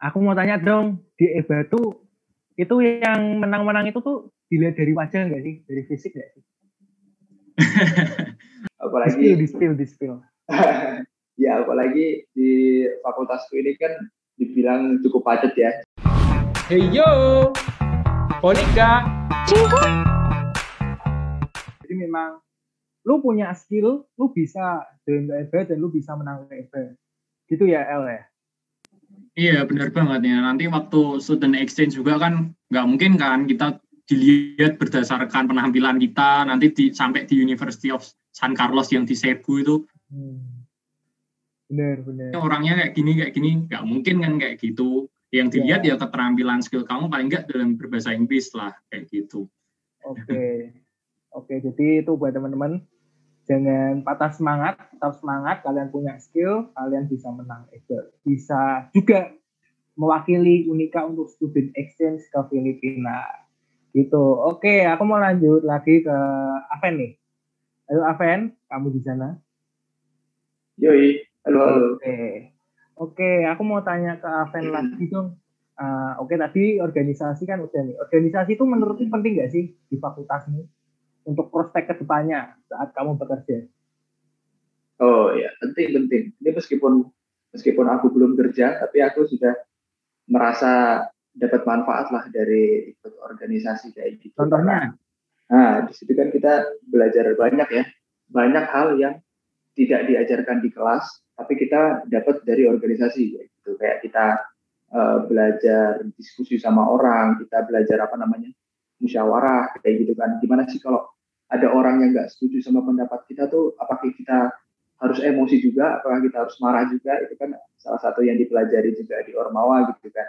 aku mau tanya dong, di EBA tuh itu yang menang-menang itu tuh dilihat dari wajah nggak sih, dari fisik nggak sih? apalagi di spill, di spill. ya apalagi di fakultasku ini kan dibilang cukup padat ya. Hey yo, Monika. Jadi memang lu punya skill, lu bisa join ke dan lu bisa menang EBA. Gitu ya El ya? Iya benar banget ya. Nanti waktu student exchange juga kan nggak mungkin kan kita dilihat berdasarkan penampilan kita nanti di, sampai di University of San Carlos yang di Cebu itu. Hmm. Benar benar. Orangnya kayak gini kayak gini nggak mungkin kan kayak gitu. Yang iya. dilihat ya. ya keterampilan skill kamu paling nggak dalam berbahasa Inggris lah kayak gitu. Oke. Okay. Oke, okay, jadi itu buat teman-teman jangan patah semangat, tetap semangat. Kalian punya skill, kalian bisa menang Eber. Bisa juga mewakili Unika untuk student exchange ke Filipina. Gitu. Oke, aku mau lanjut lagi ke Aven nih. Halo Aven, kamu di sana? Yoi, halo halo. Oke, oke, aku mau tanya ke Aven lagi dong. Uh, oke, tadi organisasi kan udah nih. Organisasi itu menurutmu penting gak sih di fakultas ini? untuk prospek ke depannya saat kamu bekerja? Oh ya, penting penting. Ini meskipun meskipun aku belum kerja, tapi aku sudah merasa dapat manfaat lah dari ikut organisasi kayak gitu. Contohnya? Nah, di situ kan kita belajar banyak ya, banyak hal yang tidak diajarkan di kelas, tapi kita dapat dari organisasi kayak gitu. Kayak kita uh, belajar diskusi sama orang, kita belajar apa namanya musyawarah kayak gitu kan. Gimana sih kalau ada orang yang nggak setuju sama pendapat kita tuh, apakah kita harus emosi juga, apakah kita harus marah juga, itu kan salah satu yang dipelajari juga di Ormawa gitu kan.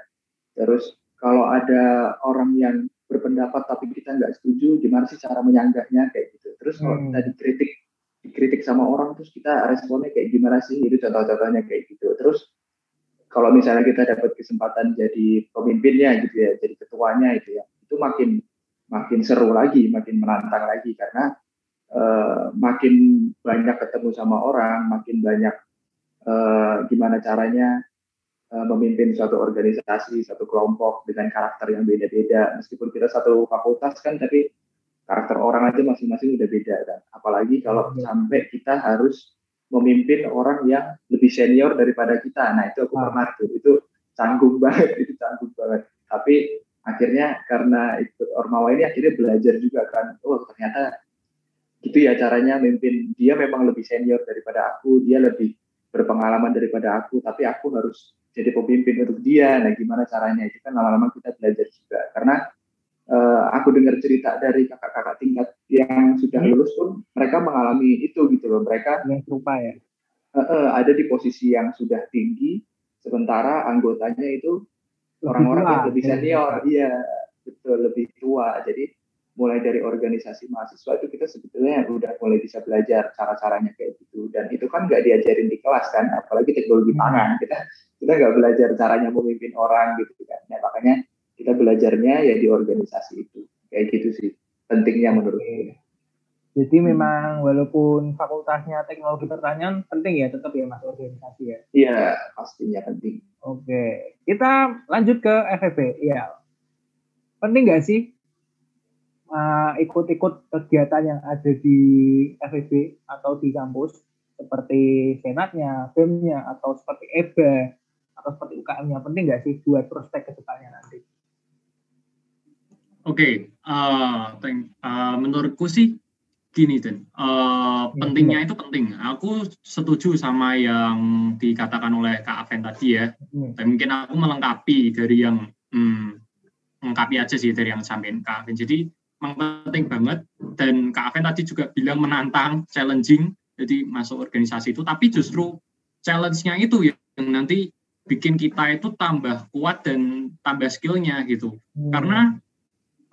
Terus kalau ada orang yang berpendapat tapi kita nggak setuju, gimana sih cara menyanggahnya kayak gitu. Terus kalau hmm. kita dikritik, dikritik sama orang, terus kita responnya kayak gimana sih? Itu contoh-contohnya kayak gitu. Terus kalau misalnya kita dapat kesempatan jadi pemimpinnya gitu ya, jadi ketuanya itu ya, itu makin makin seru lagi, makin menantang lagi karena uh, makin banyak ketemu sama orang, makin banyak uh, gimana caranya uh, memimpin suatu organisasi, satu kelompok dengan karakter yang beda-beda. Meskipun kita satu fakultas kan, tapi karakter orang aja masing-masing udah beda kan. Apalagi kalau ya. sampai kita harus memimpin orang yang lebih senior daripada kita. Nah itu aku pernah tuh, itu canggung banget, itu canggung banget. Tapi akhirnya karena ikut Ormawa ini akhirnya belajar juga kan oh ternyata gitu ya caranya memimpin dia memang lebih senior daripada aku dia lebih berpengalaman daripada aku tapi aku harus jadi pemimpin untuk dia. Nah gimana caranya? Itu kan lama-lama kita belajar juga. Karena uh, aku dengar cerita dari kakak-kakak tingkat yang sudah hmm. lulus pun mereka mengalami itu gitu loh. Mereka yang serupa ya? Uh, uh, ada di posisi yang sudah tinggi sementara anggotanya itu orang-orang yang lebih senior, iya betul lebih tua. Jadi mulai dari organisasi mahasiswa itu kita sebetulnya udah mulai bisa belajar cara-caranya kayak gitu. Dan itu kan nggak diajarin di kelas kan, apalagi teknologi hmm. pangan kita kita nggak belajar caranya memimpin orang gitu kan. Nah, makanya kita belajarnya ya di organisasi itu kayak gitu sih pentingnya menurut saya. Jadi hmm. memang walaupun fakultasnya teknologi pertanian penting ya tetap ya mas organisasi ya. Iya pastinya penting. Oke kita lanjut ke FEB ya. Penting nggak sih uh, ikut-ikut kegiatan yang ada di FEB atau di kampus seperti senatnya, BEM-nya atau seperti EBA atau seperti UKM-nya penting nggak sih buat prospek ke depannya nanti? Oke, okay. uh, uh, menurutku sih gini Den, uh, pentingnya itu penting. Aku setuju sama yang dikatakan oleh Kak Aven tadi ya. Dan mungkin aku melengkapi dari yang hmm, melengkapi aja sih dari yang sampaikan Kak Aven. Jadi penting banget dan Kak Aven tadi juga bilang menantang, challenging. Jadi masuk organisasi itu, tapi justru challenge-nya itu yang nanti bikin kita itu tambah kuat dan tambah skillnya gitu. Hmm. Karena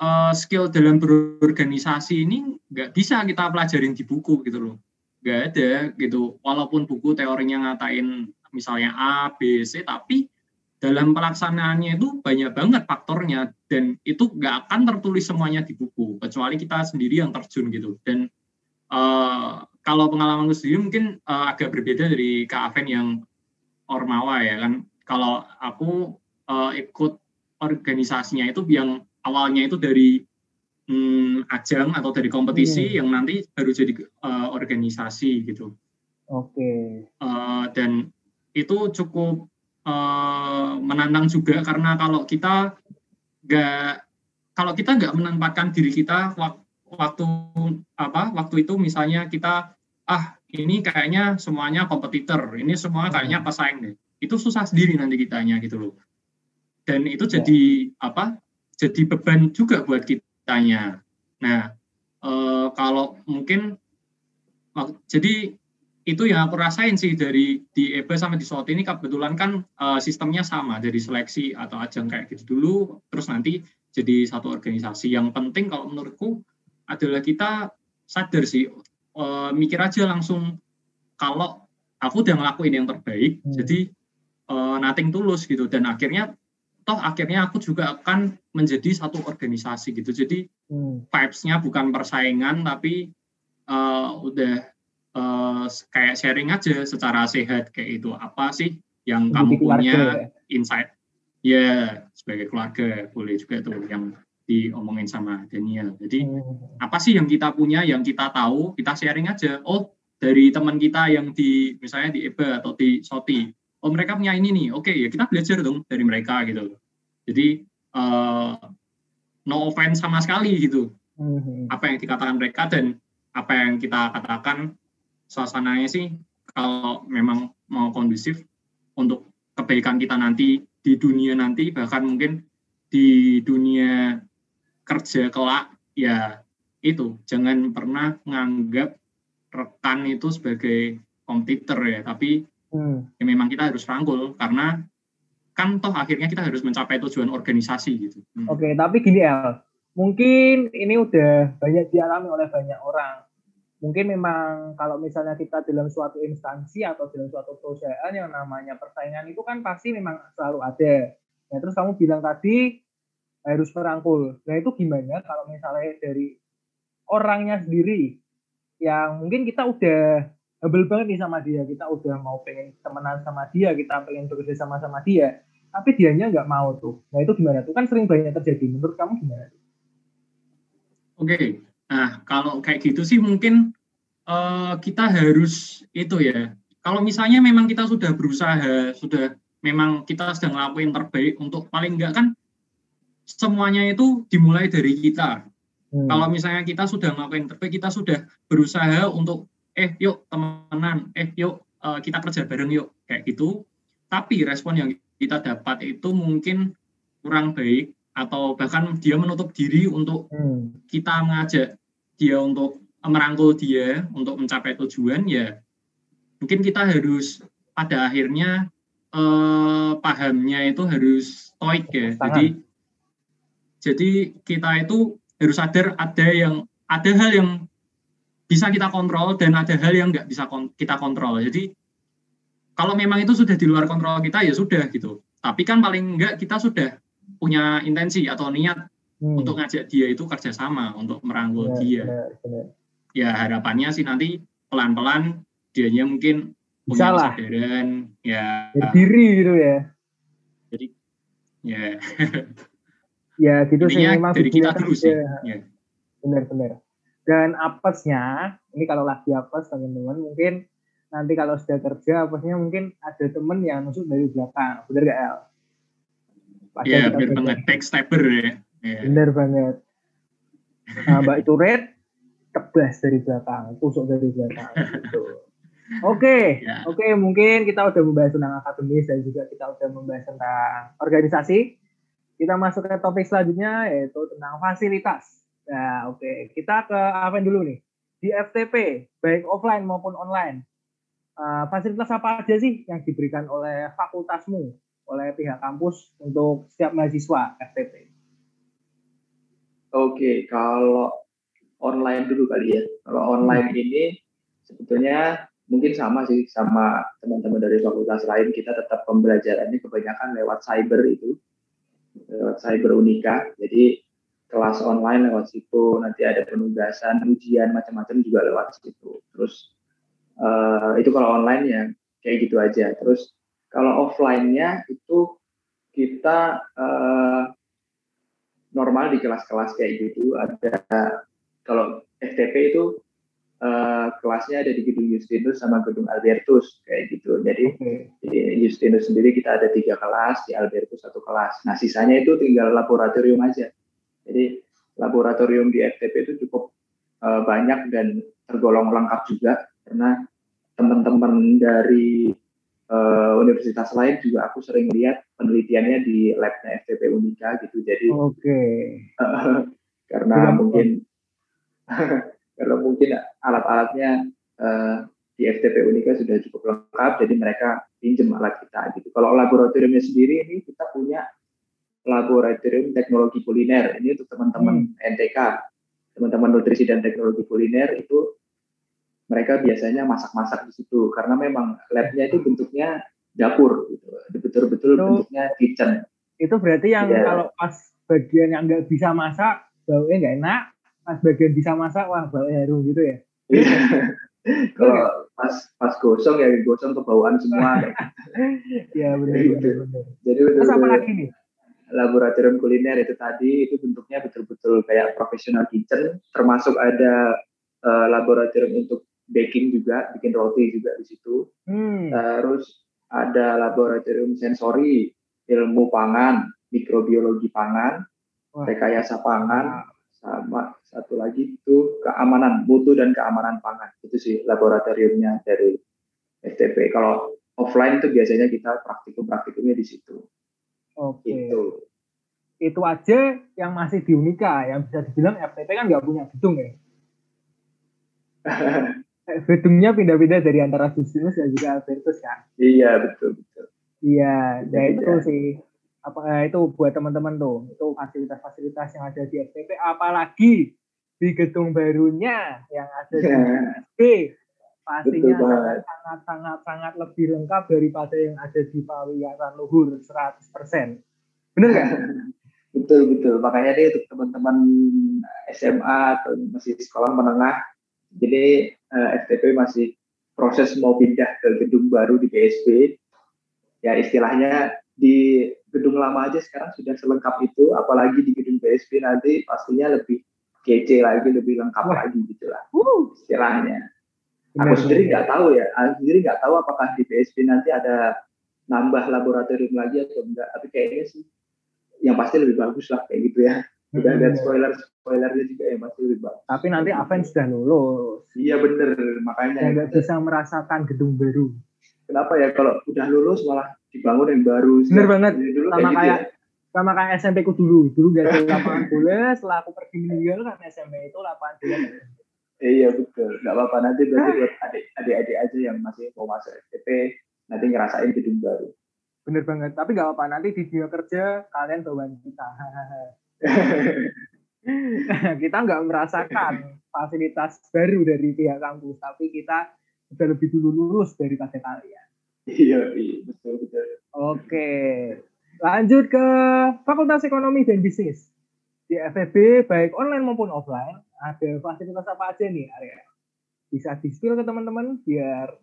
uh, skill dalam berorganisasi ini nggak bisa kita pelajarin di buku gitu loh nggak ada gitu walaupun buku teorinya ngatain misalnya A B C tapi dalam pelaksanaannya itu banyak banget faktornya dan itu nggak akan tertulis semuanya di buku kecuali kita sendiri yang terjun gitu dan uh, kalau pengalamanku sendiri mungkin uh, agak berbeda dari Kak Aven yang Ormawa ya kan kalau aku uh, ikut organisasinya itu yang awalnya itu dari hmm, ajang atau dari kompetisi hmm. yang nanti baru jadi uh, organisasi gitu. Oke. Okay. Uh, dan itu cukup uh, menantang juga karena kalau kita nggak kalau kita nggak menempatkan diri kita waktu apa waktu itu misalnya kita ah ini kayaknya semuanya kompetitor ini semua kayaknya hmm. pesaing deh itu susah sendiri nanti kitanya gitu loh dan itu ya. jadi apa jadi beban juga buat kitanya nah e, kalau mungkin jadi itu yang aku rasain sih dari di EBA sama di SOT ini kebetulan kan e, sistemnya sama dari seleksi atau ajang kayak gitu dulu terus nanti jadi satu organisasi yang penting kalau menurutku adalah kita sadar sih uh, mikir aja langsung kalau aku udah ngelakuin yang terbaik hmm. jadi uh, nothing tulus gitu dan akhirnya toh akhirnya aku juga akan menjadi satu organisasi gitu jadi hmm. vibes-nya bukan persaingan tapi uh, udah uh, kayak sharing aja secara sehat kayak itu apa sih yang Jadi kamu punya ya? insight ya sebagai keluarga boleh juga tuh yang diomongin sama Daniel. Jadi hmm. apa sih yang kita punya, yang kita tahu, kita sharing aja. Oh dari teman kita yang di misalnya di EBA atau di SOTI, oh mereka punya ini nih, oke ya kita belajar dong dari mereka gitu. Jadi uh, no offense sama sekali gitu. Hmm. Apa yang dikatakan mereka dan apa yang kita katakan suasananya sih kalau memang mau kondusif untuk kebaikan kita nanti di dunia nanti bahkan mungkin di dunia kerja kelak ya itu jangan pernah menganggap rekan itu sebagai komputer ya tapi hmm. ya memang kita harus rangkul karena kan toh akhirnya kita harus mencapai tujuan organisasi gitu. Hmm. Oke, tapi gini El, mungkin ini udah banyak dialami oleh banyak orang. Mungkin memang kalau misalnya kita dalam suatu instansi atau dalam suatu perusahaan yang namanya persaingan itu kan pasti memang selalu ada. Ya, terus kamu bilang tadi harus merangkul. Nah itu gimana kalau misalnya dari orangnya sendiri yang mungkin kita udah humble banget nih sama dia, kita udah mau pengen temenan sama dia, kita pengen bekerja sama sama dia, tapi dianya nggak mau tuh. Nah itu gimana tuh? Kan sering banyak terjadi. Menurut kamu gimana? Oke, okay. Nah kalau kayak gitu sih mungkin uh, kita harus itu ya. Kalau misalnya memang kita sudah berusaha, sudah memang kita sedang ngelakuin terbaik untuk paling enggak kan semuanya itu dimulai dari kita. Hmm. Kalau misalnya kita sudah melakukan terbaik, kita sudah berusaha untuk eh yuk temenan, eh yuk uh, kita kerja bareng yuk kayak gitu. Tapi respon yang kita dapat itu mungkin kurang baik atau bahkan dia menutup diri untuk hmm. kita mengajak dia untuk merangkul dia untuk mencapai tujuan ya mungkin kita harus pada akhirnya eh, pahamnya itu harus stoik ya. Tangan. Jadi jadi kita itu harus sadar ada yang ada hal yang bisa kita kontrol dan ada hal yang nggak bisa kon kita kontrol. Jadi kalau memang itu sudah di luar kontrol kita ya sudah gitu. Tapi kan paling enggak kita sudah punya intensi atau niat hmm. untuk ngajak dia itu kerjasama untuk merangkul benar, dia. Benar, benar. Ya harapannya sih nanti pelan-pelan dianya mungkin punya kesadaran ya diri gitu ya. Jadi ya ya gitu sih memang dari kita dulu sih ya. benar-benar dan apesnya ini kalau lagi apes teman-teman mungkin nanti kalau sudah kerja apesnya mungkin ada temen yang nusuk dari belakang benar gak El? Iya benar banget backstabber ya yeah. benar banget nah, Mbak itu red tebas dari belakang tusuk dari belakang gitu Oke, okay. Ya. oke okay, mungkin kita udah membahas tentang akademis dan juga kita udah membahas tentang organisasi. Kita masuk ke topik selanjutnya yaitu tentang fasilitas. Nah, oke, okay. kita ke apa dulu nih? Di FTP, baik offline maupun online. Uh, fasilitas apa aja sih yang diberikan oleh fakultasmu, oleh pihak kampus untuk setiap mahasiswa FTP? Oke, kalau online dulu kali ya. Kalau online hmm. ini sebetulnya mungkin sama sih sama teman-teman dari fakultas lain kita tetap pembelajarannya kebanyakan lewat cyber itu lewat Cyber Unika. Jadi kelas online lewat situ, nanti ada penugasan, ujian macam-macam juga lewat situ. Terus uh, itu kalau online ya kayak gitu aja. Terus kalau offline-nya itu kita uh, normal di kelas-kelas kayak gitu ada kalau FTP itu uh, kelasnya ada di gedung Justinus sama gedung Albertus kayak gitu. Jadi okay. di Justinus sendiri kita ada tiga kelas, di Albertus satu kelas. Nah sisanya itu tinggal laboratorium aja. Jadi laboratorium di FTP itu cukup uh, banyak dan tergolong lengkap juga karena teman-teman dari uh, universitas lain juga aku sering lihat penelitiannya di labnya FTP Unika gitu. Jadi oke. Okay. Uh, karena mungkin kalau mungkin alat-alatnya uh, di FTP Unika sudah cukup lengkap, jadi mereka pinjam alat kita gitu. Kalau laboratoriumnya sendiri ini kita punya laboratorium teknologi kuliner. Ini untuk teman-teman hmm. NTK, teman-teman nutrisi dan teknologi kuliner itu mereka biasanya masak-masak di situ karena memang labnya itu bentuknya dapur gitu, betul-betul bentuknya kitchen. Itu berarti yang ya. kalau pas bagian yang nggak bisa masak baunya nggak enak, pas bagian bisa masak wah bau harum gitu ya iya. kalau pas pas gosong ya gosong kebauan semua ya benar gitu. jadi betul terus apa lagi nih laboratorium kuliner itu tadi itu bentuknya betul-betul kayak profesional kitchen termasuk ada uh, laboratorium untuk baking juga bikin roti juga di situ. Hmm. terus ada laboratorium sensori ilmu pangan mikrobiologi pangan Wah. rekayasa pangan sama satu lagi itu keamanan mutu dan keamanan pangan. Itu sih laboratoriumnya dari FTP kalau offline itu biasanya kita praktikum praktikumnya di situ. Oke. Itu itu aja yang masih di Unika yang bisa dibilang FTP kan nggak punya gedung ya gedungnya pindah-pindah dari antara Justinus dan juga Albertus kan? Iya betul betul. Iya ya itu sih. Apa eh, itu buat teman-teman tuh itu fasilitas-fasilitas yang ada di FTP apalagi di gedung barunya yang ada di FTP pastinya sangat sangat sangat lebih lengkap daripada yang ada di Pawiyaran Luhur 100% benar nggak? Betul betul. Makanya nih untuk teman-teman SMA atau masih sekolah menengah jadi uh, eh, FTP masih proses mau pindah ke gedung baru di PSB ya istilahnya di gedung lama aja sekarang sudah selengkap itu, apalagi di gedung PSB nanti pastinya lebih kece lagi, lebih lengkap Wah. lagi gitu lah uh. istilahnya. Aku sendiri nggak tahu ya, aku sendiri nggak tahu apakah di PSB nanti ada nambah laboratorium lagi atau enggak, tapi kayaknya sih yang pasti lebih bagus lah kayak gitu ya. Udah hmm. lihat spoiler spoilernya juga ya masih lebih bagus. Tapi nanti Aven sudah lulus. Iya bener, makanya. Nggak bisa merasakan gedung baru. Kenapa ya kalau udah lulus malah dibangun yang baru. Bener banget. Dulu sama kayak, gitu ya. sama kayak SMP ku dulu. Dulu gak ada lapangan bola, setelah aku pergi meninggal kan SMP itu lapangan bola. iya betul, nggak apa-apa nanti berarti buat adik-adik aja yang masih mau masuk SMP nanti ngerasain gedung baru. Bener banget, tapi nggak apa-apa nanti di dunia kerja kalian bawa kita. kita nggak merasakan fasilitas baru dari pihak kampus, tapi kita sudah lebih dulu lulus daripada kalian. Iya, iya, betul betul. Oke. Lanjut ke Fakultas Ekonomi dan Bisnis. Di FEB baik online maupun offline ada fasilitas apa aja nih area? Bisa di ke teman-teman biar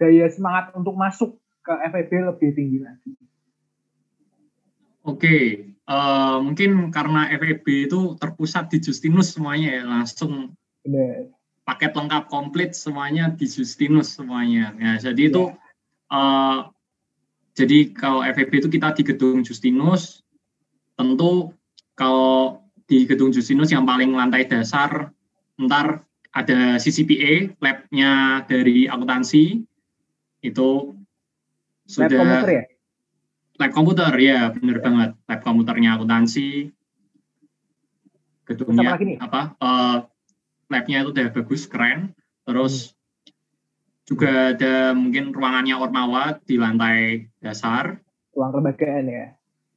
gaya semangat untuk masuk ke FEB lebih tinggi lagi. Oke, uh, mungkin karena FEB itu terpusat di Justinus semuanya ya, langsung Benar. paket lengkap komplit semuanya di Justinus semuanya. Ya, jadi ya. itu uh, jadi kalau FEB itu kita di gedung Justinus, tentu kalau di gedung Justinus yang paling lantai dasar, ntar ada CCPA, labnya dari akuntansi, itu sudah lab komputer ya? Lab komputer ya, benar banget. Lab komputernya akuntansi, gedungnya apa, uh, labnya itu udah bagus, keren. Terus hmm juga ada mungkin ruangannya Ormawa di lantai dasar. Ruang kelembagaan ya?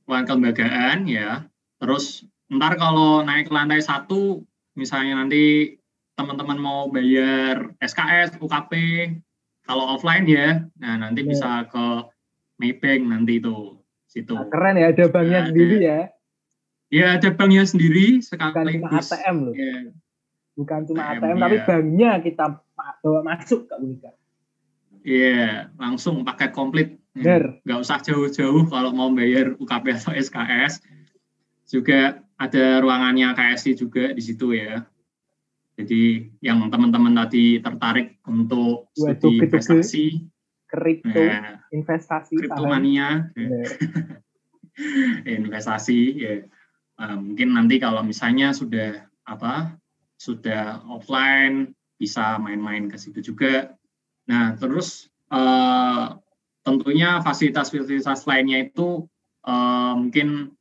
Ruang kelembagaan ya. Terus ntar kalau naik ke lantai satu, misalnya nanti teman-teman mau bayar SKS, UKP, kalau offline ya, nah nanti ya. bisa ke Maybank nanti itu situ. Nah, keren ya, ada banknya nah, sendiri ya? Ya ada banknya sendiri sekali. Bukan cuma ATM loh. Ya. Bukan cuma ATM, ATM ya. tapi banknya kita bawa masuk Kak Unika. Iya, yeah, langsung paket komplit Benar. Nggak usah jauh-jauh kalau mau bayar UKP atau SKS. Juga ada ruangannya KSI juga di situ ya. Jadi yang teman-teman tadi tertarik untuk studi investasi, kripto, nah, investasi, kriptomania, investasi ya. Uh, mungkin nanti kalau misalnya sudah apa sudah offline bisa main-main ke situ juga. Nah terus uh, tentunya fasilitas-fasilitas lainnya itu uh, mungkin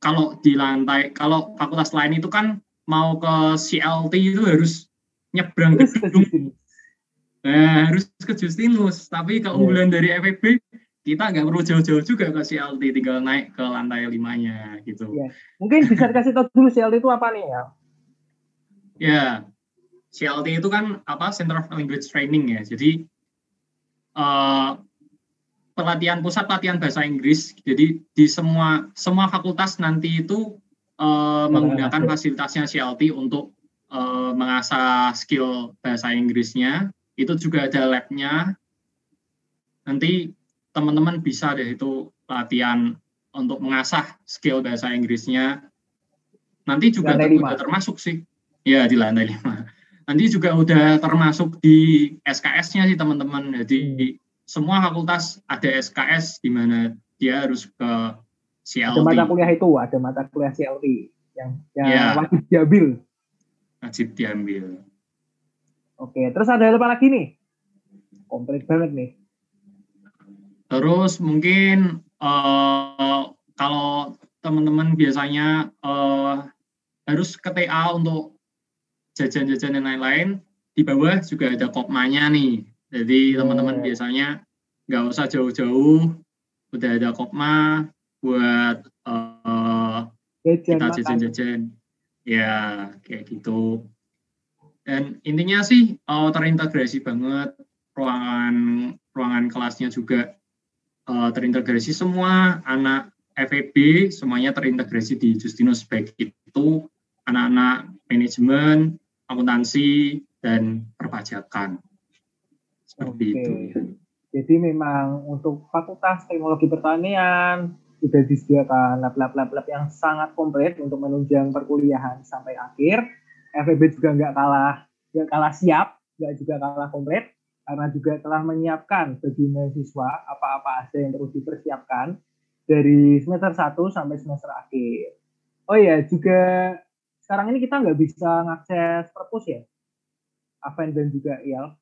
kalau di lantai kalau fakultas lain itu kan mau ke CLT itu harus nyebrang ke gedung. Nah, harus ke Justinus. Tapi keunggulan yeah. dari FEB kita nggak perlu jauh-jauh juga ke CLT, tinggal naik ke lantai limanya gitu. Yeah. Mungkin bisa dikasih tahu dulu CLT itu apa nih ya? Ya, CLT itu kan apa Center of Language Training ya. Jadi uh, pelatihan pusat pelatihan bahasa Inggris. Jadi di semua semua fakultas nanti itu uh, menggunakan fasilitasnya CLT untuk uh, mengasah skill bahasa Inggrisnya. Itu juga ada labnya. Nanti teman-teman bisa deh itu latihan untuk mengasah skill bahasa Inggrisnya. Nanti juga udah termasuk sih. Ya di lantai lima. Nanti juga udah termasuk di SKS-nya sih teman-teman. Jadi hmm. semua fakultas ada SKS di mana dia harus ke CLT. Ada mata kuliah itu, ada mata kuliah CLT yang yang yeah. wajib diambil. Wajib diambil. Oke, terus ada apa lagi nih? Komplit banget nih. Terus mungkin uh, kalau teman-teman biasanya uh, harus ke TA untuk jajan-jajan dan lain-lain, di bawah juga ada kopmanya nih. Jadi teman-teman biasanya nggak usah jauh-jauh, udah ada kopma, buat uh, kita jajan-jajan ya kayak gitu dan intinya sih uh, terintegrasi banget ruangan ruangan kelasnya juga uh, terintegrasi semua anak FEB semuanya terintegrasi di Justinus baik itu anak-anak manajemen akuntansi dan perpajakan seperti Oke. itu Jadi memang untuk Fakultas Teknologi Pertanian, sudah disediakan lab-lab-lab yang sangat komplit untuk menunjang perkuliahan sampai akhir. FEB juga nggak kalah nggak kalah siap, nggak juga kalah komplit karena juga telah menyiapkan bagi mahasiswa apa-apa aja yang perlu dipersiapkan dari semester 1 sampai semester akhir. Oh ya, juga sekarang ini kita nggak bisa ngakses perpus ya, Aven dan juga IEL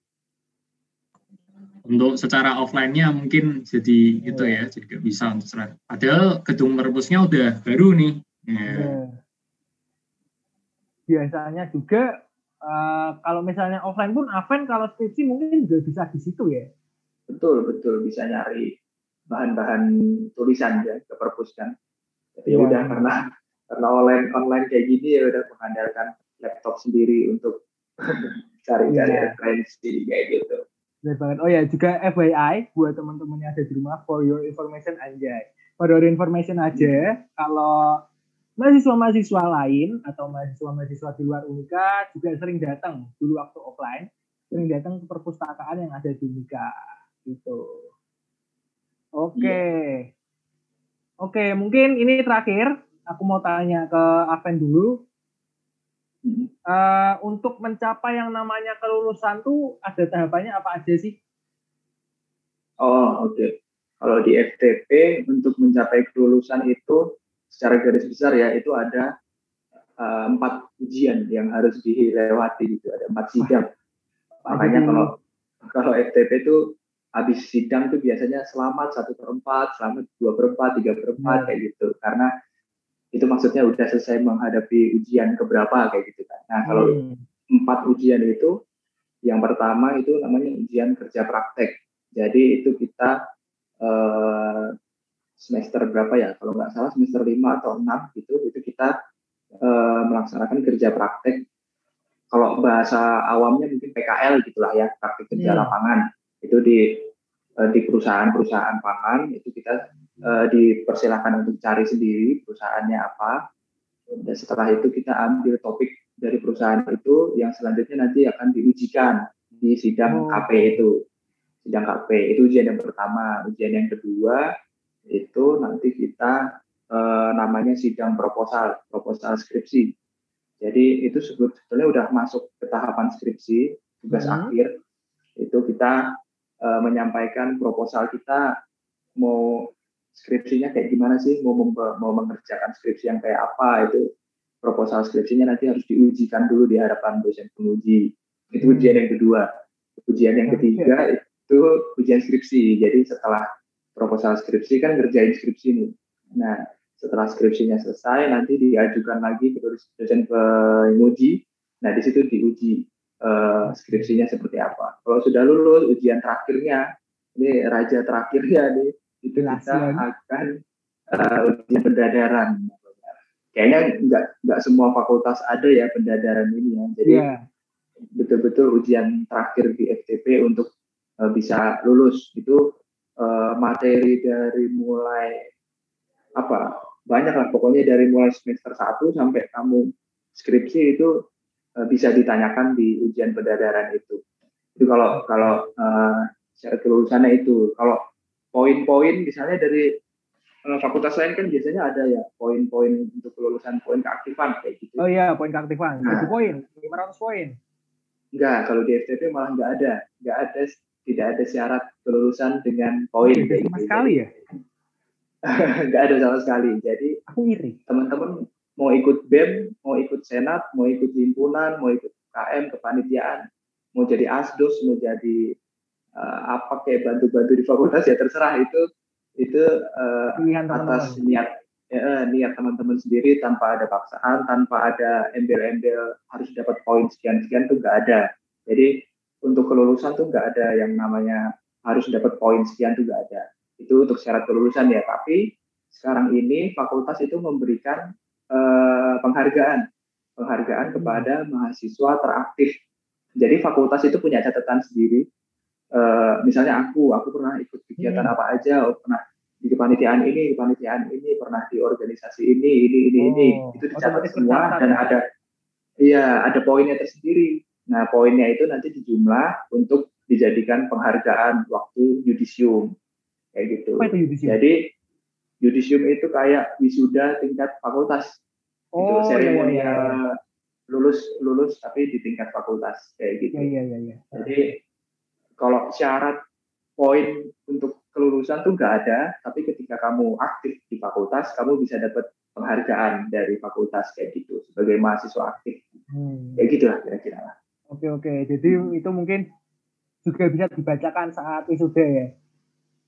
untuk secara offline-nya mungkin jadi oh. itu ya, jadi gak bisa untuk secara. Padahal gedung perpusnya udah baru nih. Ya. Yeah. Biasanya juga uh, kalau misalnya offline pun Aven kalau skripsi mungkin juga bisa di situ ya. Betul betul bisa nyari bahan-bahan tulisan ya ke perpus kan. Tapi ya udah iya. karena karena online online kayak gini ya udah mengandalkan laptop sendiri untuk cari-cari yeah. referensi kayak gitu. Benar banget. Oh ya, juga FYI buat teman-teman yang ada di rumah, for your information aja. For your information aja, kalau mahasiswa-mahasiswa lain atau mahasiswa-mahasiswa di luar Unika juga sering datang dulu waktu offline, sering datang ke perpustakaan yang ada di Unika. Gitu. Oke. Okay. Yeah. Oke, okay, mungkin ini terakhir. Aku mau tanya ke Aven dulu uh, untuk mencapai yang namanya kelulusan tuh ada tahapannya apa aja sih? Oh oke. Okay. Kalau di FTP untuk mencapai kelulusan itu secara garis besar ya itu ada uh, empat ujian yang harus dilewati gitu ada empat sidang. Makanya kalau kalau FTP itu habis sidang tuh biasanya selamat satu per empat, selamat dua per empat, tiga per empat hmm. kayak gitu. Karena itu maksudnya udah selesai menghadapi ujian keberapa kayak gitu kan. Nah kalau hmm. empat ujian itu, yang pertama itu namanya ujian kerja praktek. Jadi itu kita eh, semester berapa ya? Kalau nggak salah semester lima atau enam gitu, itu kita eh, melaksanakan kerja praktek. Kalau bahasa awamnya mungkin PKL gitulah ya, praktek kerja hmm. lapangan. Itu di eh, di perusahaan-perusahaan pangan itu kita uh, dipersilahkan untuk cari sendiri perusahaannya apa. Dan setelah itu kita ambil topik dari perusahaan itu yang selanjutnya nanti akan diujikan di sidang oh. KP itu. sidang KP itu ujian yang pertama ujian yang kedua itu nanti kita eh, namanya sidang proposal proposal skripsi. Jadi itu sebetulnya udah masuk ke tahapan skripsi tugas hmm. akhir itu kita eh, menyampaikan proposal kita. Mau skripsinya kayak gimana sih? Mau mau mengerjakan skripsi yang kayak apa? Itu proposal skripsinya nanti harus diujikan dulu di hadapan dosen penguji. Itu ujian yang kedua. Ujian yang ketiga itu ujian skripsi. Jadi setelah proposal skripsi kan ngerjain skripsi nih. Nah, setelah skripsinya selesai nanti diajukan lagi ke dosen penguji. Nah, di situ diuji uh, skripsinya seperti apa. Kalau sudah lulus ujian terakhirnya, ini raja terakhirnya nih, itu kita akan uh, ujian pendadaran. Kayaknya nggak nggak semua fakultas ada ya pendadaran ini ya. Jadi yeah. betul-betul ujian terakhir di FTP untuk uh, bisa lulus itu uh, materi dari mulai apa banyak lah. Pokoknya dari mulai semester 1 sampai kamu skripsi itu uh, bisa ditanyakan di ujian pendadaran itu. Itu kalau kalau uh, secara kelulusannya itu. Kalau poin-poin misalnya dari uh, fakultas lain kan biasanya ada ya poin-poin untuk kelulusan poin keaktifan kayak gitu. Oh iya poin keaktifan. Nah, poin 500 poin. Enggak kalau di FTP malah enggak ada. Enggak ada tidak ada syarat kelulusan dengan poin. Kayak sama gitu. sekali ya? Nggak ada sama sekali. Jadi aku iri. teman-teman mau ikut bem mau ikut senat mau ikut himpunan mau ikut KM kepanitiaan mau jadi asdos mau jadi uh, apa kayak bantu-bantu di fakultas ya terserah. Itu itu uh, atas niat ya, niat teman-teman sendiri tanpa ada paksaan tanpa ada embel-embel harus dapat poin sekian-sekian tuh nggak ada. Jadi untuk kelulusan tuh nggak ada yang namanya harus dapat poin sekian tuh nggak ada. Itu untuk syarat kelulusan ya. Tapi sekarang ini fakultas itu memberikan eh, penghargaan, penghargaan hmm. kepada mahasiswa teraktif. Jadi fakultas itu punya catatan sendiri. Eh, misalnya aku, aku pernah ikut kegiatan hmm. apa aja, oh, pernah di kepanitiaan ini, kepanitiaan ini, pernah di organisasi ini, ini, ini, oh, ini. Itu dicatat semua dan ada, iya ada poinnya tersendiri. Nah, poinnya itu nanti dijumlah untuk dijadikan penghargaan waktu yudisium. Kayak gitu. Apa itu yudisium? Jadi, yudisium itu kayak wisuda tingkat fakultas. Oh, itu seremonial iya, iya, iya. lulus lulus tapi di tingkat fakultas kayak gitu. Iya, iya, iya. Jadi kalau syarat poin untuk kelulusan tuh nggak ada, tapi ketika kamu aktif di fakultas, kamu bisa dapat penghargaan dari fakultas kayak gitu sebagai mahasiswa aktif. Hmm. Kayak gitulah kira-kira lah. Oke oke, jadi hmm. itu mungkin juga bisa dibacakan saat wisuda ya?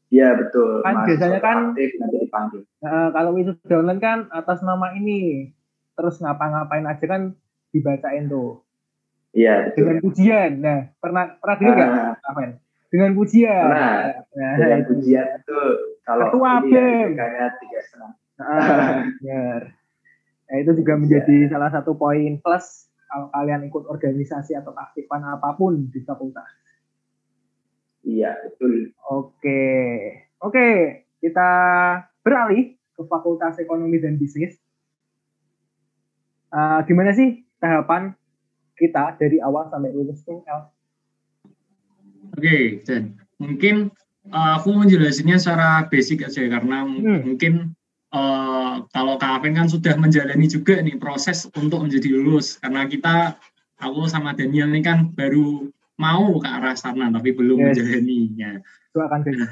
Iya betul. Kan Mas biasanya kan nanti dipanggil. Nah, kalau wisuda online kan atas nama ini, terus ngapa-ngapain aja kan dibacain tuh. Iya betul. Dengan pujian. Nah pernah pernah dengar nggak, uh, Amen? Dengan pujian. Pernah. Nah, dengan itu. pujian itu kalau Ketua ini ya, tiga setengah. Nah, benar. Nah, itu juga menjadi salah satu poin plus kalau kalian ikut organisasi atau aktifan apa pun di fakultas. Iya, betul. Oke. Oke, kita beralih ke Fakultas Ekonomi dan Bisnis. Uh, gimana sih tahapan kita dari awal sampai lulus tuh, El? Oke, dan mungkin uh, aku menjelaskannya secara basic aja karena hmm. mungkin uh, kalau Kak Apen kan sudah menjalani juga nih proses untuk menjadi lulus karena kita aku sama Daniel ini kan baru mau ke arah sana tapi belum yes. menjalaninya. Doakan kayaknya.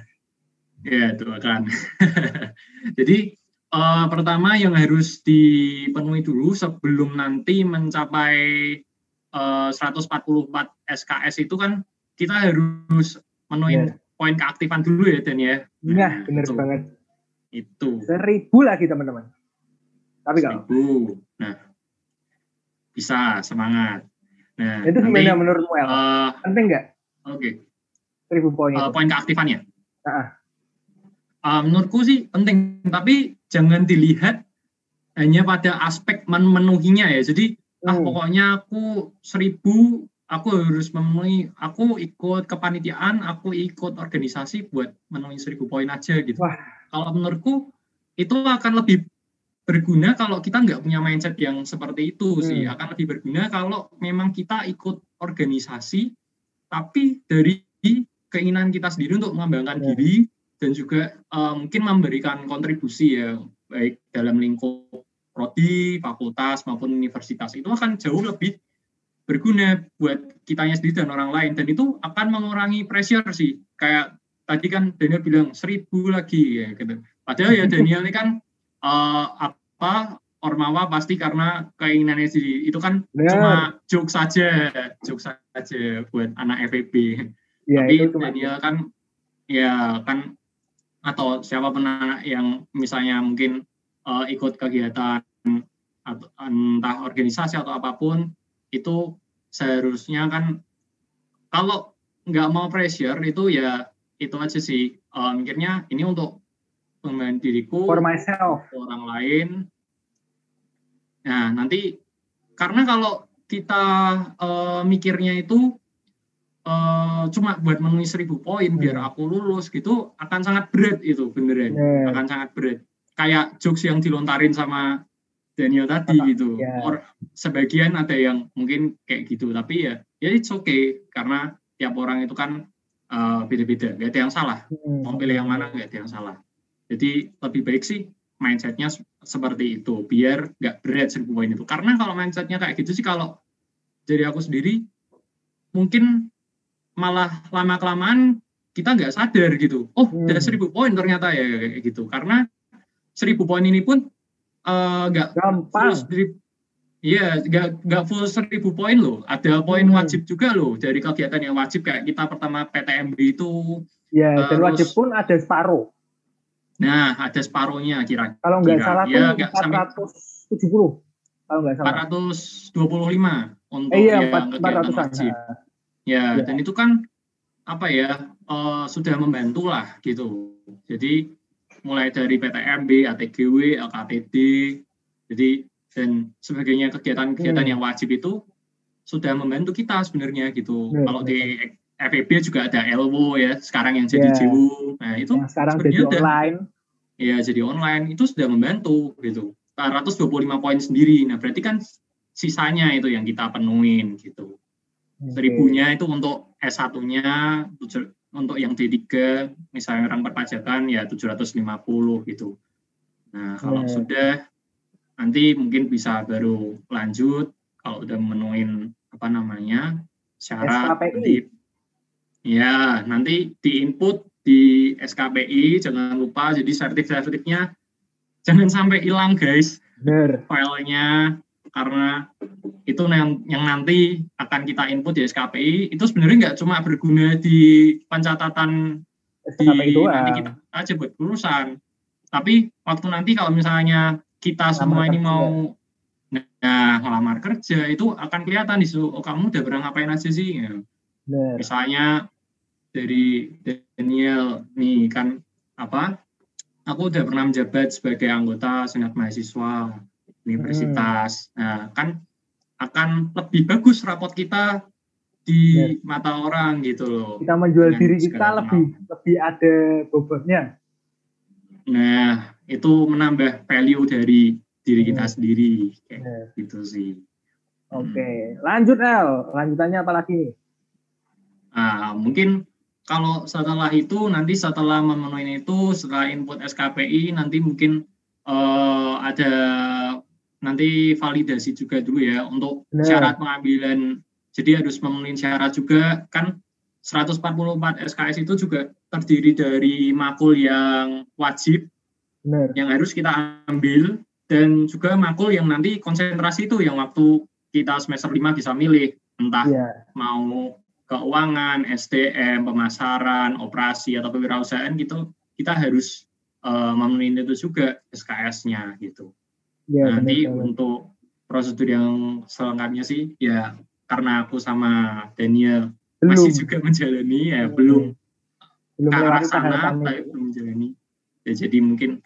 Ya, doakan. Jadi uh, pertama yang harus dipenuhi dulu sebelum nanti mencapai uh, 144 SKS itu kan kita harus menuhin yeah. poin keaktifan dulu ya Dan ya. Iya, nah, benar banget itu. Seribu lagi teman-teman. Tapi kalau. Seribu. Nah, bisa semangat. Nah, itu gimana menurutmu El? Uh, Penting nggak? Oke. Okay. Seribu poin. Uh, poin keaktifannya. Uh, uh, menurutku sih penting, tapi jangan dilihat hanya pada aspek memenuhinya ya. Jadi hmm. ah pokoknya aku seribu aku harus memenuhi aku ikut kepanitiaan aku ikut organisasi buat memenuhi seribu poin aja gitu Wah. Kalau menurutku itu akan lebih berguna kalau kita nggak punya mindset yang seperti itu hmm. sih akan lebih berguna kalau memang kita ikut organisasi tapi dari keinginan kita sendiri untuk mengembangkan yeah. diri dan juga uh, mungkin memberikan kontribusi ya baik dalam lingkup prodi, fakultas maupun universitas itu akan jauh lebih berguna buat kitanya sendiri dan orang lain dan itu akan mengurangi pressure sih kayak tadi kan Daniel bilang seribu lagi ya gitu. Padahal ya Daniel ini kan uh, apa Ormawa pasti karena keinginannya sendiri. Itu kan yeah. cuma joke saja joke saja buat anak FEB ya, tapi Daniel kan ya kan atau siapa pun anak yang misalnya mungkin uh, ikut kegiatan atau entah organisasi atau apa pun itu seharusnya kan kalau nggak mau pressure itu ya itu aja sih uh, mikirnya ini untuk pengembangan diriku for myself orang lain nah nanti karena kalau kita uh, mikirnya itu uh, cuma buat memenuhi seribu poin hmm. biar aku lulus gitu akan sangat berat itu beneran yeah. akan sangat berat kayak jokes yang dilontarin sama Daniel tadi gitu. Yeah. Or sebagian ada yang mungkin kayak gitu, tapi ya ya it's okay karena tiap orang itu kan uh, beda-beda, gak ada yang salah. Hmm. Mau pilih yang mana gak ada yang salah. Jadi lebih baik sih mindsetnya seperti itu, biar nggak berat seribu poin itu. Karena kalau mindsetnya kayak gitu sih kalau jadi aku sendiri mungkin malah lama kelamaan kita nggak sadar gitu. Oh, hmm. udah seribu poin ternyata ya kayak gitu. Karena seribu poin ini pun Eh, nggak uh, gampang Iya, nggak nggak full seribu poin loh. Ada poin hmm. wajib juga loh dari kegiatan yang wajib kayak kita pertama PTMB itu. Iya, dan wajib pun ada separuh. Nah, ada separuhnya kira-kira. Kalau nggak salah ya, tuh 470. Kalau nggak salah. 425 untuk eh, iya, yang 4, kegiatan wajib. Ya, ya, dan itu kan apa ya uh, sudah membantu lah gitu. Jadi mulai dari PTMB, ATGW, LKTD, jadi dan sebagainya kegiatan-kegiatan hmm. yang wajib itu sudah membantu kita sebenarnya gitu. Hmm. Kalau di FEB juga ada ELWO ya, sekarang yang jadi yeah. JU. Nah, itu yang sekarang jadi udah, online. Iya, jadi online itu sudah membantu gitu. 125 poin sendiri. Nah, berarti kan sisanya itu yang kita penuhin gitu. Seribunya itu untuk S1-nya untuk yang D3 misalnya orang perpajakan ya 750 gitu. Nah, kalau hmm. sudah nanti mungkin bisa baru lanjut kalau udah menuin apa namanya syarat SKPI. ya nanti di input di SKPI jangan lupa jadi sertif-sertifnya jangan sampai hilang guys Bener. filenya karena itu yang, yang nanti akan kita input di SKPI itu sebenarnya nggak cuma berguna di pencatatan SKPI di nanti kita aja buat urusan tapi waktu nanti kalau misalnya kita Lamar semua ini mau nah ngelamar kerja itu akan kelihatan di situ oh kamu udah pernah ngapain aja sih ya. misalnya dari Daniel nih kan apa aku udah pernah menjabat sebagai anggota senat mahasiswa universitas. Hmm. Nah, kan akan lebih bagus rapot kita di yes. mata orang gitu loh. Kita menjual diri kita lebih lebih ada bobotnya. Nah, itu menambah value dari diri kita hmm. sendiri kayak yes. gitu sih. Oke, okay. hmm. lanjut El. Lanjutannya apa lagi nih? Nah, mungkin kalau setelah itu nanti setelah memenuhi itu setelah input SKPI nanti mungkin uh, ada nanti validasi juga dulu ya untuk nah. syarat pengambilan. Jadi harus memenuhi syarat juga kan 144 SKS itu juga terdiri dari makul yang wajib Benar. yang harus kita ambil dan juga makul yang nanti konsentrasi itu yang waktu kita semester 5 bisa milih entah yeah. mau keuangan, SDM, pemasaran, operasi atau kewirausahaan gitu kita harus uh, memenuhi itu juga SKS-nya gitu. Ya, Nanti benar, untuk prosedur yang selengkapnya sih ya karena aku sama Daniel belum. masih juga menjalani ya hmm. belum belum ke arah sana tapi belum menjalani. Ya jadi mungkin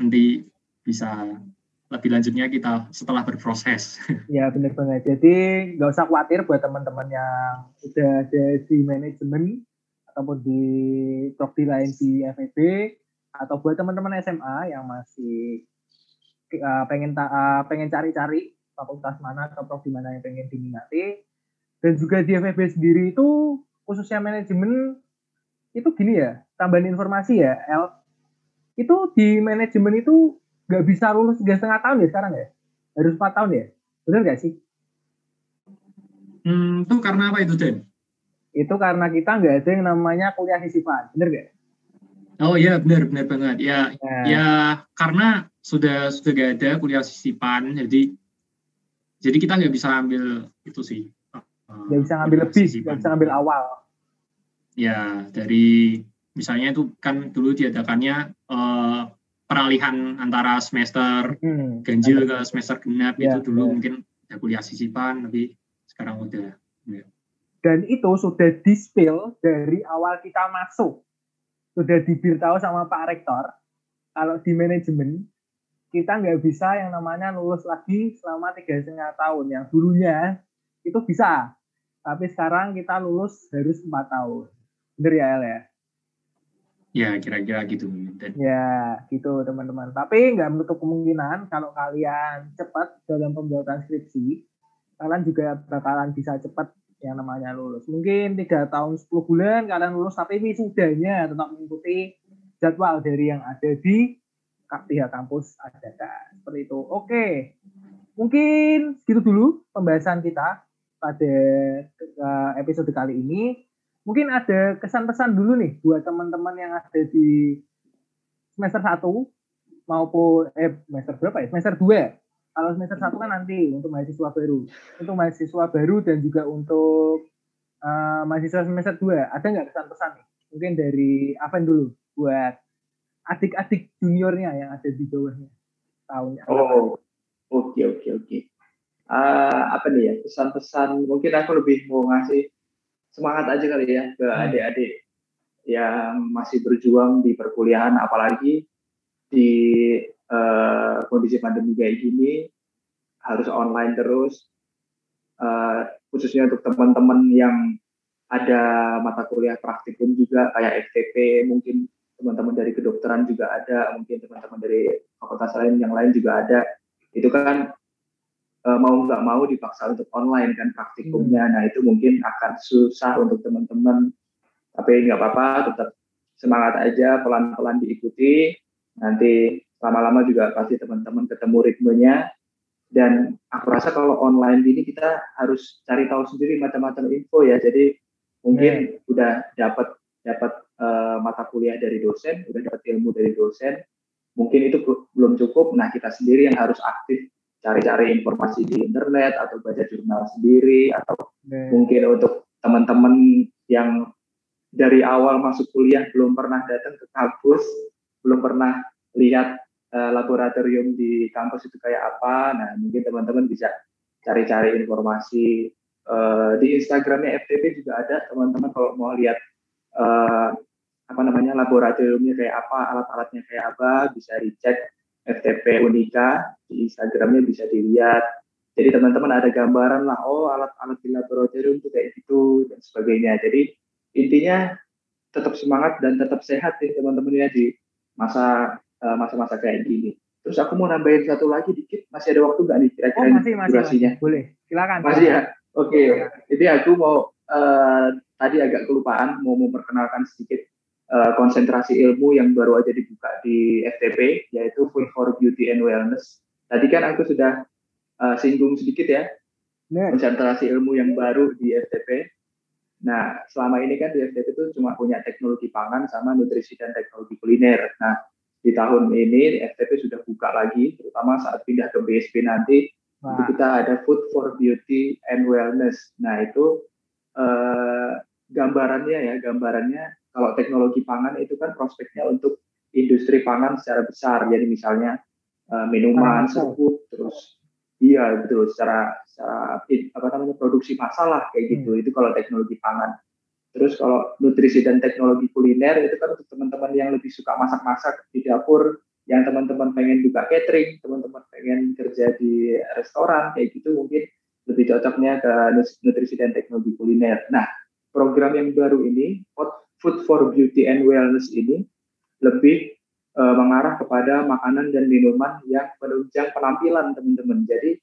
nanti bisa lebih lanjutnya kita setelah berproses. Ya benar banget. Jadi nggak usah khawatir buat teman-teman yang udah ada di manajemen ataupun di prodi lain di FEB atau buat teman-teman SMA yang masih uh, pengen uh, pengen cari-cari fakultas mana atau prodi mana yang pengen diminati dan juga di FEB sendiri itu khususnya manajemen itu gini ya, tambahan informasi ya, L. Itu di manajemen itu nggak bisa lulus tiga setengah tahun ya sekarang ya? Harus empat tahun ya? Benar nggak sih? Hmm, itu karena apa itu, Den? Itu karena kita nggak ada yang namanya kuliah sisipan, benar nggak? Oh iya benar benar banget ya nah. ya karena sudah sudah gak ada kuliah sisipan jadi jadi kita nggak bisa ambil itu sih nggak bisa ngambil lebih nggak bisa ngambil awal ya dari misalnya itu kan dulu diadakannya uh, peralihan antara semester hmm. ganjil ke semester genap ya, itu dulu ya. mungkin ada kuliah sisipan tapi sekarang udah ya. dan itu sudah dispel dari awal kita masuk sudah diberitahu sama Pak Rektor kalau di manajemen kita nggak bisa yang namanya lulus lagi selama tiga setengah tahun yang dulunya itu bisa tapi sekarang kita lulus harus empat tahun bener ya El ya ya kira-kira gitu ya gitu teman-teman tapi nggak menutup kemungkinan kalau kalian cepat dalam pembuatan skripsi kalian juga bakalan bisa cepat yang namanya lulus. Mungkin tiga tahun 10 bulan kalian lulus tapi wisudanya tetap mengikuti jadwal dari yang ada di pihak kampus ada seperti itu. Oke, mungkin segitu dulu pembahasan kita pada eh, episode kali ini. Mungkin ada kesan pesan dulu nih buat teman-teman yang ada di semester 1 maupun eh semester berapa ya? Semester 2 kalau semester satu kan nanti untuk mahasiswa baru. Untuk mahasiswa baru dan juga untuk uh, mahasiswa semester dua ada nggak pesan-pesan nih? Mungkin dari Aven dulu buat adik-adik juniornya yang ada di bawahnya tahunnya. Oh, oke oke oke. Uh, apa nih ya pesan-pesan? Mungkin aku lebih mau ngasih semangat aja kali ya ke hmm. adik-adik yang masih berjuang di perkuliahan, apalagi di uh, kondisi pandemi kayak gini harus online terus uh, khususnya untuk teman-teman yang ada mata kuliah praktikum juga kayak FTP mungkin teman-teman dari kedokteran juga ada mungkin teman-teman dari fakultas lain yang lain juga ada itu kan uh, mau nggak mau dipaksa untuk online kan praktikumnya. Hmm. nah itu mungkin akan susah untuk teman-teman. Tapi nggak apa-apa tetap semangat aja pelan-pelan diikuti. Nanti lama-lama juga pasti teman-teman ketemu ritmenya. Dan aku rasa kalau online ini kita harus cari tahu sendiri macam-macam info ya. Jadi mungkin hmm. udah dapat dapat uh, mata kuliah dari dosen udah dapat ilmu dari dosen mungkin itu belum cukup. Nah kita sendiri yang harus aktif cari-cari informasi di internet atau baca jurnal sendiri atau hmm. mungkin untuk teman-teman yang dari awal masuk kuliah belum pernah datang ke kampus belum pernah lihat uh, laboratorium di kampus itu kayak apa. Nah, mungkin teman-teman bisa cari-cari informasi uh, di Instagramnya FTP juga ada teman-teman kalau mau lihat uh, apa namanya laboratoriumnya kayak apa, alat-alatnya kayak apa, bisa dicek FTP Unika di Instagramnya bisa dilihat. Jadi teman-teman ada gambaran lah, oh alat-alat di laboratorium itu kayak gitu dan sebagainya. Jadi intinya tetap semangat dan tetap sehat ya teman-teman ya di masa Eh, masa-masa kayak gini. Terus aku mau nambahin satu lagi dikit, masih ada waktu nggak nih kira-kira oh, masih, masih, durasinya? Masih. Boleh, silakan. Masih ya? Oke, okay. jadi aku mau uh, tadi agak kelupaan mau memperkenalkan sedikit uh, konsentrasi ilmu yang baru aja dibuka di FTP, yaitu Food for Beauty and Wellness. Tadi kan aku sudah uh, singgung sedikit ya, Nah. konsentrasi ilmu yang baru di FTP. Nah, selama ini kan di FTP itu cuma punya teknologi pangan sama nutrisi dan teknologi kuliner. Nah, di tahun ini FTP sudah buka lagi, terutama saat pindah ke BSP nanti. Wow. Itu kita ada Food for Beauty and Wellness. Nah itu eh, gambarannya ya, gambarannya kalau teknologi pangan itu kan prospeknya untuk industri pangan secara besar. Jadi misalnya eh, minuman, serbuk, terus iya betul secara, secara apa namanya produksi masalah kayak gitu. Hmm. Itu kalau teknologi pangan. Terus kalau nutrisi dan teknologi kuliner itu kan untuk teman-teman yang lebih suka masak-masak di dapur, yang teman-teman pengen buka catering, teman-teman pengen kerja di restoran kayak gitu mungkin lebih cocoknya ke nutrisi dan teknologi kuliner. Nah, program yang baru ini Food for Beauty and Wellness ini lebih uh, mengarah kepada makanan dan minuman yang menunjang penampilan teman-teman. Jadi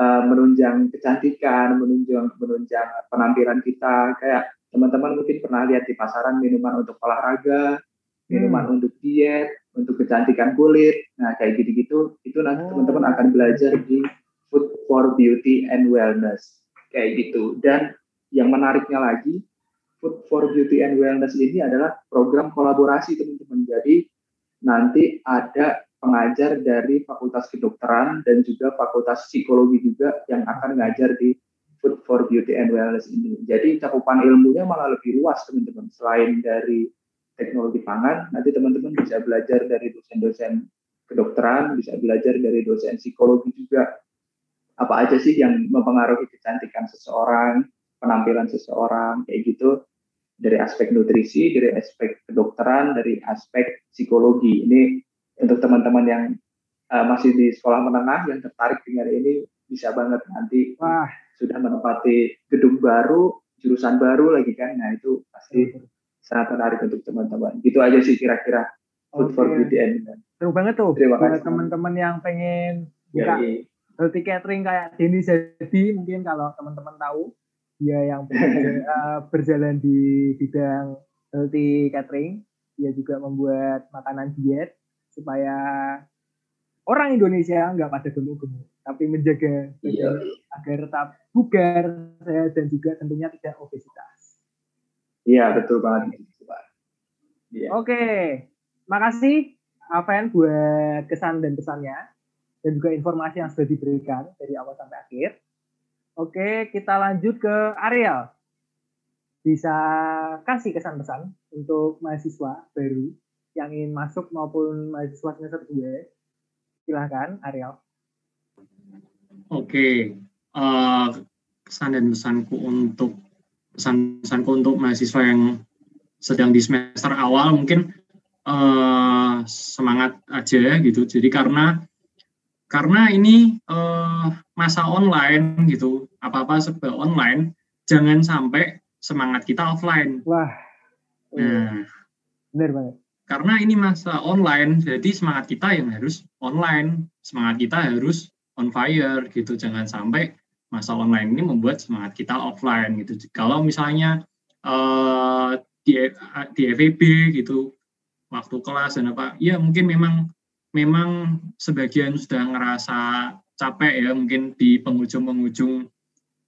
uh, menunjang kecantikan, menunjang menunjang penampilan kita kayak teman-teman mungkin pernah lihat di pasaran minuman untuk olahraga, minuman hmm. untuk diet, untuk kecantikan kulit. Nah, kayak gitu-gitu itu nanti oh. teman-teman akan belajar di Food for Beauty and Wellness. Kayak gitu. Dan yang menariknya lagi, Food for Beauty and Wellness ini adalah program kolaborasi teman-teman. Jadi nanti ada pengajar dari Fakultas Kedokteran dan juga Fakultas Psikologi juga yang akan ngajar di Food for Beauty and Wellness ini. Jadi cakupan ilmunya malah lebih luas teman-teman. Selain dari teknologi pangan, nanti teman-teman bisa belajar dari dosen-dosen kedokteran, bisa belajar dari dosen psikologi juga. Apa aja sih yang mempengaruhi kecantikan seseorang, penampilan seseorang, kayak gitu. Dari aspek nutrisi, dari aspek kedokteran, dari aspek psikologi. Ini untuk teman-teman yang uh, masih di sekolah menengah yang tertarik dengan ini bisa banget nanti Wah sudah menempati gedung baru, jurusan baru lagi kan. Nah, itu pasti sangat menarik untuk teman-teman. Gitu aja sih kira-kira Food okay. for Beauty and Seru banget tuh. Terima kasih. teman-teman yang pengen buka ya, healthy catering kayak Denny jadi mungkin kalau teman-teman tahu dia yang uh, berjalan di bidang healthy catering, dia juga membuat makanan diet supaya orang Indonesia nggak pada gemuk-gemuk tapi menjaga iya. agar tetap bugar sehat dan juga tentunya tidak obesitas. Iya betul banget. Iya. Oke, makasih Aven buat kesan dan pesannya dan juga informasi yang sudah diberikan dari awal sampai akhir. Oke, kita lanjut ke Ariel. Bisa kasih kesan pesan untuk mahasiswa baru yang ingin masuk maupun mahasiswa semester 2. Silahkan, Ariel. Oke, uh, pesan dan pesanku untuk pesan-pesanku untuk mahasiswa yang sedang di semester awal mungkin uh, semangat aja gitu. Jadi karena karena ini uh, masa online gitu, apa-apa serba online, jangan sampai semangat kita offline. Wah. Nah, benar banget. Karena ini masa online, jadi semangat kita yang harus online, semangat kita harus on fire gitu jangan sampai masa online ini membuat semangat kita offline gitu kalau misalnya uh, di di FEB gitu waktu kelas dan apa ya mungkin memang memang sebagian sudah ngerasa capek ya mungkin di penghujung-penghujung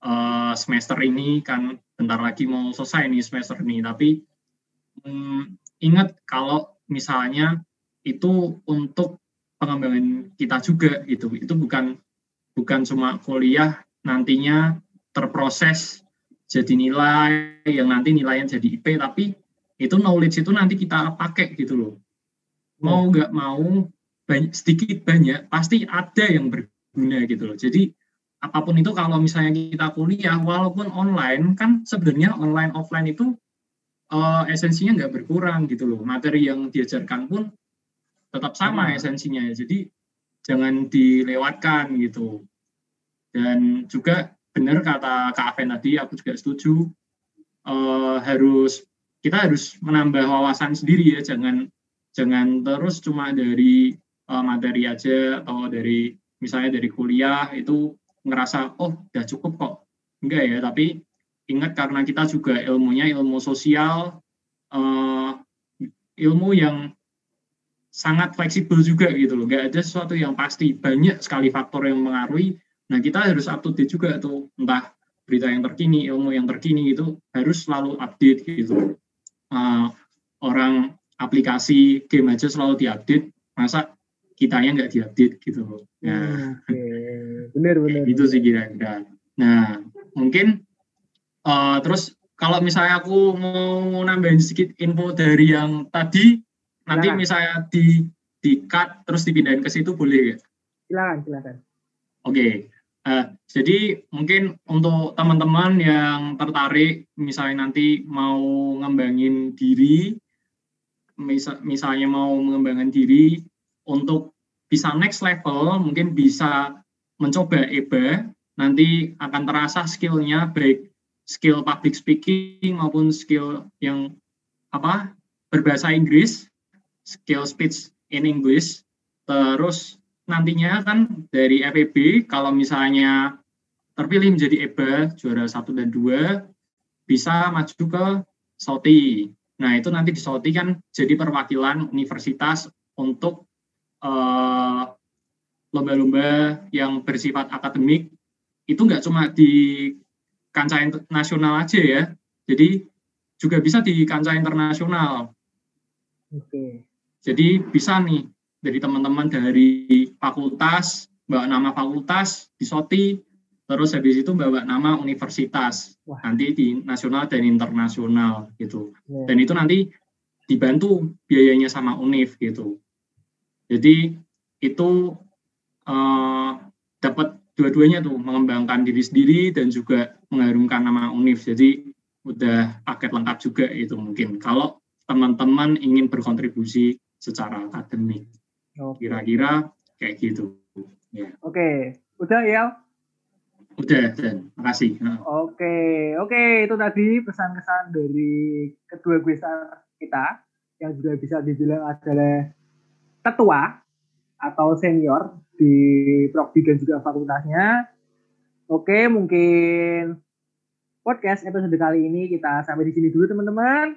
uh, semester ini kan bentar lagi mau selesai nih semester ini. Tapi um, ingat kalau misalnya itu untuk pengembangan kita juga gitu. Itu bukan bukan cuma kuliah nantinya terproses jadi nilai yang nanti nilainya jadi IP tapi itu knowledge itu nanti kita pakai gitu loh. Mau hmm. nggak mau banyak, sedikit banyak pasti ada yang berguna gitu loh. Jadi apa pun itu kalau misalnya kita kuliah walaupun online kan sebenarnya online offline itu uh, esensinya nggak berkurang gitu loh. Materi yang diajarkan pun tetap sama hmm. esensinya. Ya jadi jangan dilewatkan gitu. Dan juga benar kata Kak Aven tadi aku juga setuju uh, harus kita harus menambah wawasan sendiri ya. Jangan jangan terus cuma dari uh, materi aja atau dari misalnya dari kuliah itu ngerasa oh udah cukup kok enggak ya tapi ingat karena kita juga ilmunya ilmu sosial uh, ilmu yang sangat fleksibel juga gitu loh. Gak ada sesuatu yang pasti. Banyak sekali faktor yang mengaruhi. Nah kita harus up to date juga tuh. Entah berita yang terkini, ilmu yang terkini itu harus selalu update gitu. Uh, orang aplikasi game aja selalu diupdate. Masa kitanya nggak diupdate gitu loh. Nah, okay. benar benar. Itu sih kira-kira. Nah mungkin uh, terus kalau misalnya aku mau nambahin sedikit info dari yang tadi nanti silakan. misalnya di di cut terus dipindahin ke situ boleh ya? Silakan, silakan. Oke. Okay. Uh, eh, jadi mungkin untuk teman-teman yang tertarik misalnya nanti mau ngembangin diri misal, misalnya mau mengembangkan diri untuk bisa next level mungkin bisa mencoba EBA nanti akan terasa skillnya baik skill public speaking maupun skill yang apa berbahasa Inggris skill speech in English. Terus nantinya kan dari FEB kalau misalnya terpilih menjadi EBA juara 1 dan 2 bisa maju ke SOTI. Nah, itu nanti di SOTI kan jadi perwakilan universitas untuk lomba-lomba yang bersifat akademik itu nggak cuma di kancah nasional aja ya, jadi juga bisa di kancah internasional. Oke. Jadi bisa nih dari teman-teman dari fakultas bawa nama fakultas di SOTI, terus habis itu bawa nama universitas Wah. nanti di nasional dan internasional gitu. Yeah. Dan itu nanti dibantu biayanya sama UNIF gitu. Jadi itu uh, dapat dua-duanya tuh mengembangkan diri sendiri dan juga mengharumkan nama UNIF. Jadi udah paket lengkap juga itu mungkin kalau teman-teman ingin berkontribusi secara akademik. Kira-kira kayak gitu. Ya. Oke, udah ya. Udah, dan makasih. Oke, oke itu tadi pesan-kesan dari kedua guestar kita yang juga bisa dibilang adalah ketua atau senior di prodi dan juga fakultasnya. Oke, mungkin podcast episode kali ini kita sampai di sini dulu teman-teman.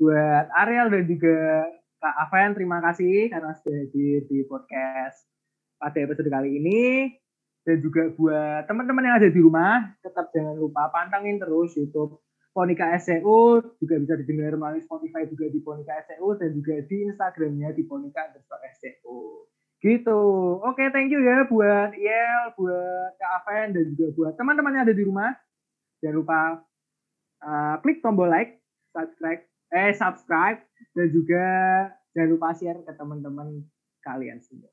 Buat Ariel dan juga Kak Aven, terima kasih karena sudah hadir di podcast pada episode kali ini. Dan juga buat teman-teman yang ada di rumah, tetap jangan lupa pantangin terus YouTube Ponika SEO, juga bisa didengar melalui Spotify juga di Ponika SEO, dan juga di Instagramnya di Ponika underscore SEO. Gitu. Oke, okay, thank you ya buat Yel, buat Kak Aven, dan juga buat teman-teman yang ada di rumah. Jangan lupa uh, klik tombol like, subscribe, eh subscribe, dan juga jangan lupa share ke teman-teman kalian semua.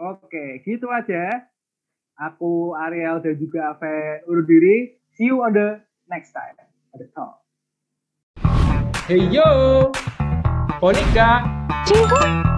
Oke, gitu aja. Aku Ariel dan juga Ave urut diri. See you on the next time. Ada. Hey yo, Monica. Cihut.